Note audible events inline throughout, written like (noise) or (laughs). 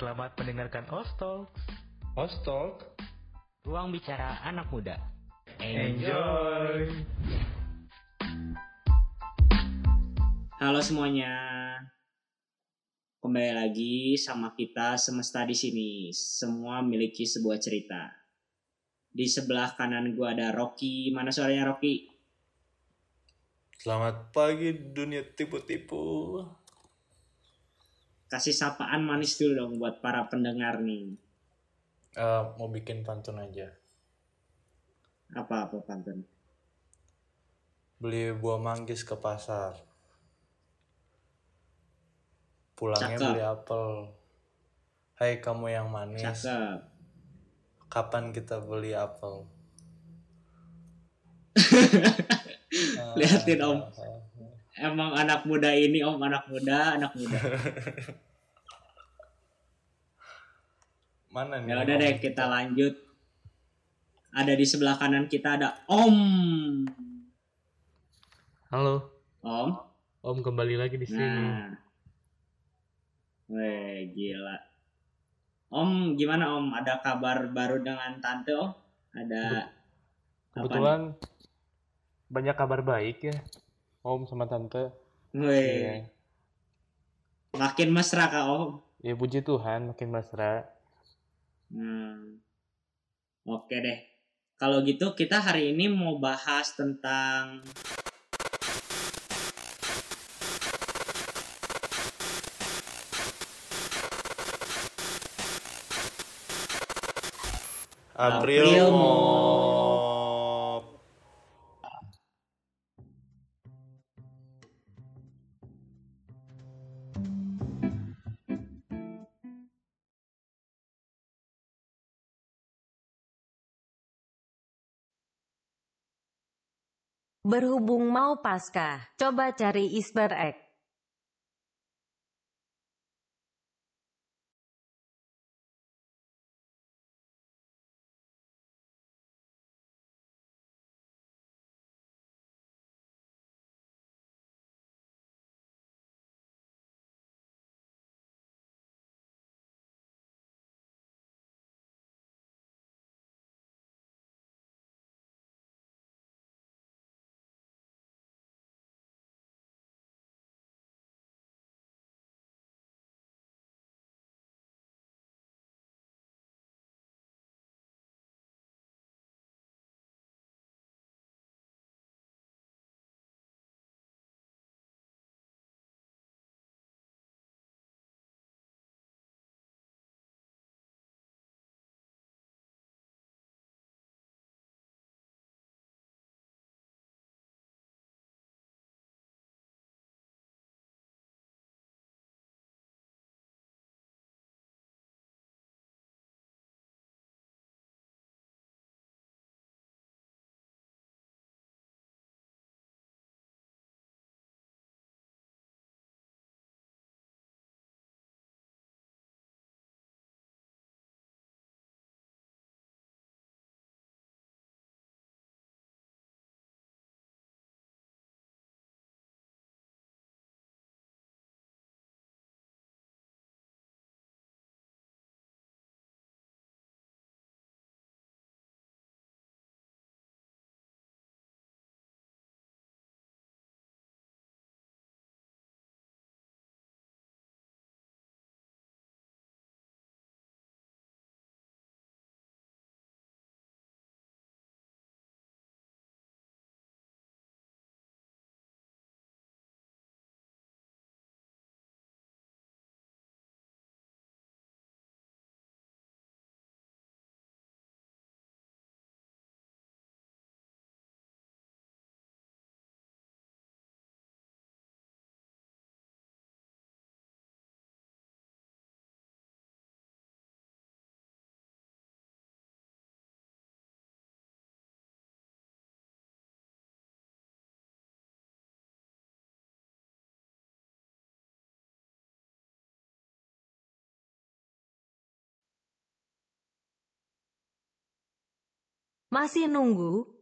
Selamat mendengarkan Ostol. Hostalk. Ruang bicara anak muda. Enjoy. Halo semuanya. Kembali lagi sama kita semesta di sini. Semua memiliki sebuah cerita. Di sebelah kanan gua ada Rocky. Mana suaranya Rocky? Selamat pagi dunia tipu-tipu. Kasih sapaan manis dulu dong buat para pendengar nih. Eh, mau bikin pantun aja. Apa-apa pantun. Beli buah manggis ke pasar. Pulangnya Cakep. beli apel. Hai kamu yang manis, Cakep. kapan kita beli apel? (laughs) Liatin, Om. Emang anak muda ini om anak muda, anak muda. (laughs) Mana nih? Ya udah deh kita lanjut. Ada di sebelah kanan kita ada Om. Halo, Om. Om kembali lagi di sini. Nah. Weh, gila. Om, gimana Om? Ada kabar baru dengan tante Om? Ada? Kebetulan banyak kabar baik ya, Om sama Tante. Iya. makin mesra kak Om. Ya puji Tuhan, makin mesra. Hmm. Oke deh. Kalau gitu kita hari ini mau bahas tentang April, April. Berhubung mau pasca, coba cari Easter egg. Masih nunggu?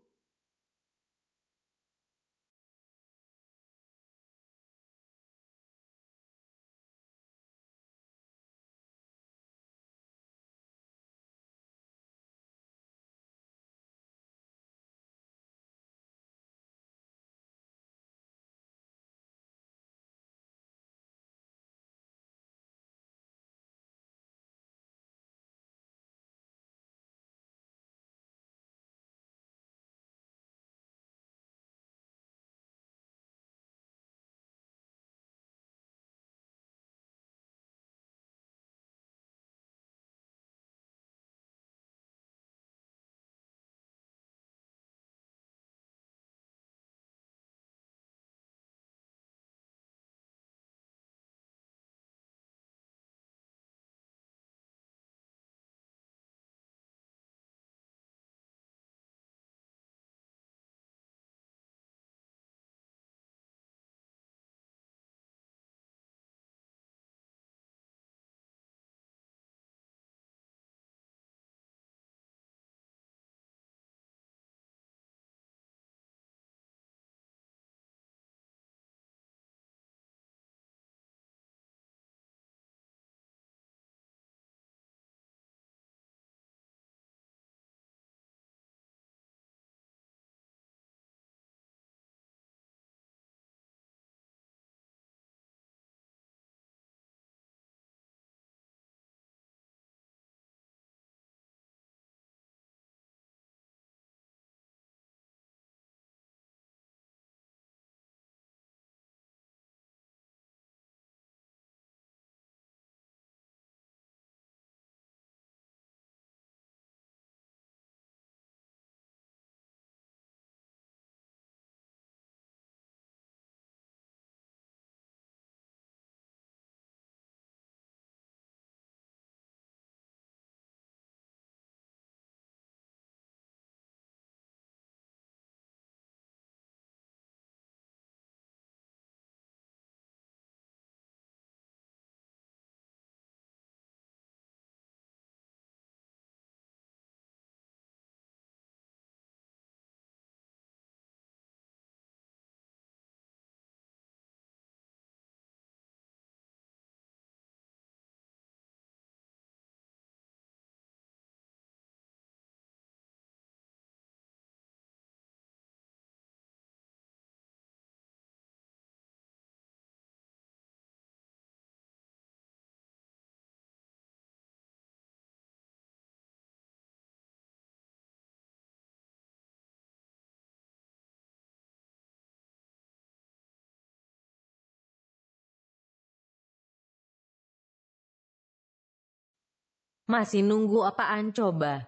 Masih nunggu apaan coba?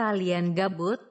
Kalian gabut?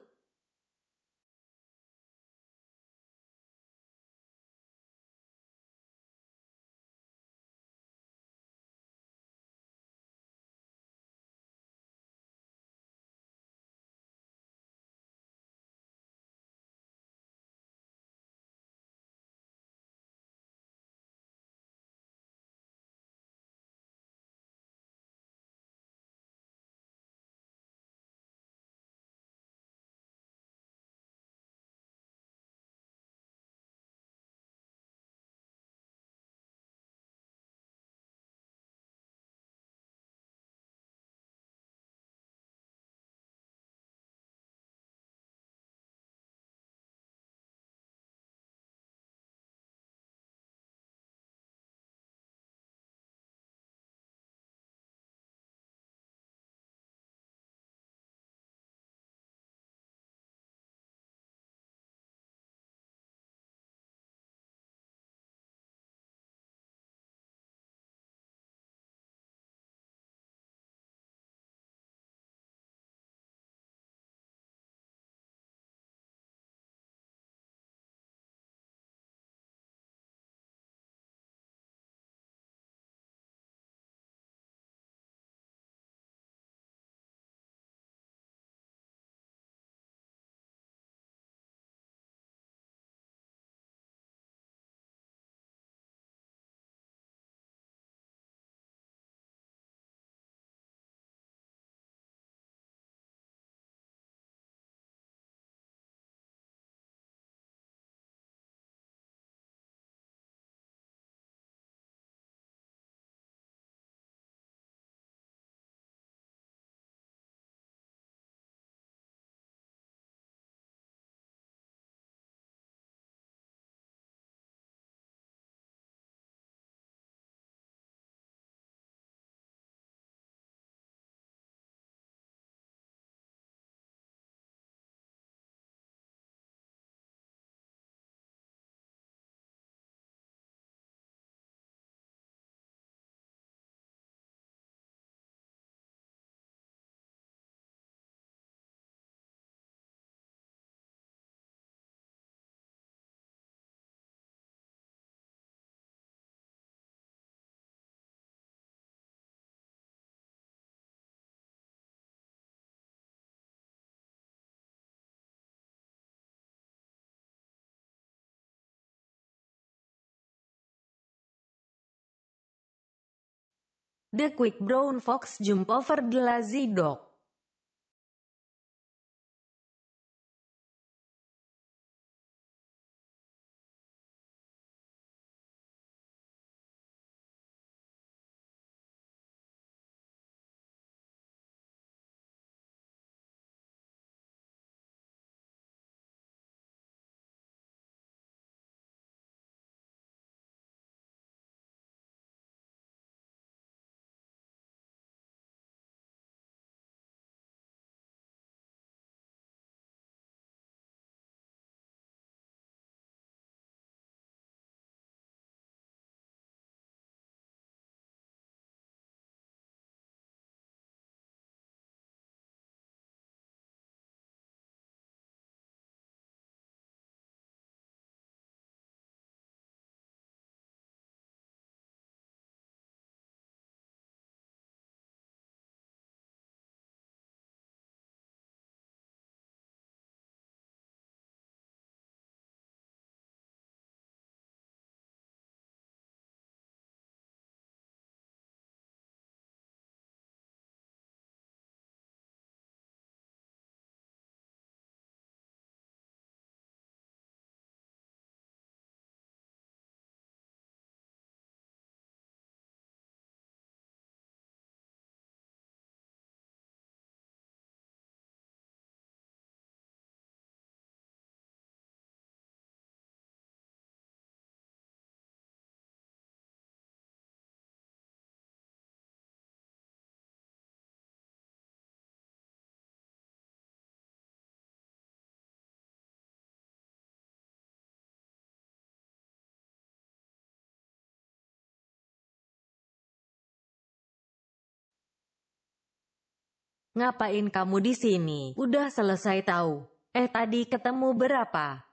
The quick brown fox jump over the lazy dog. Ngapain kamu di sini? Udah selesai tahu. Eh tadi ketemu berapa?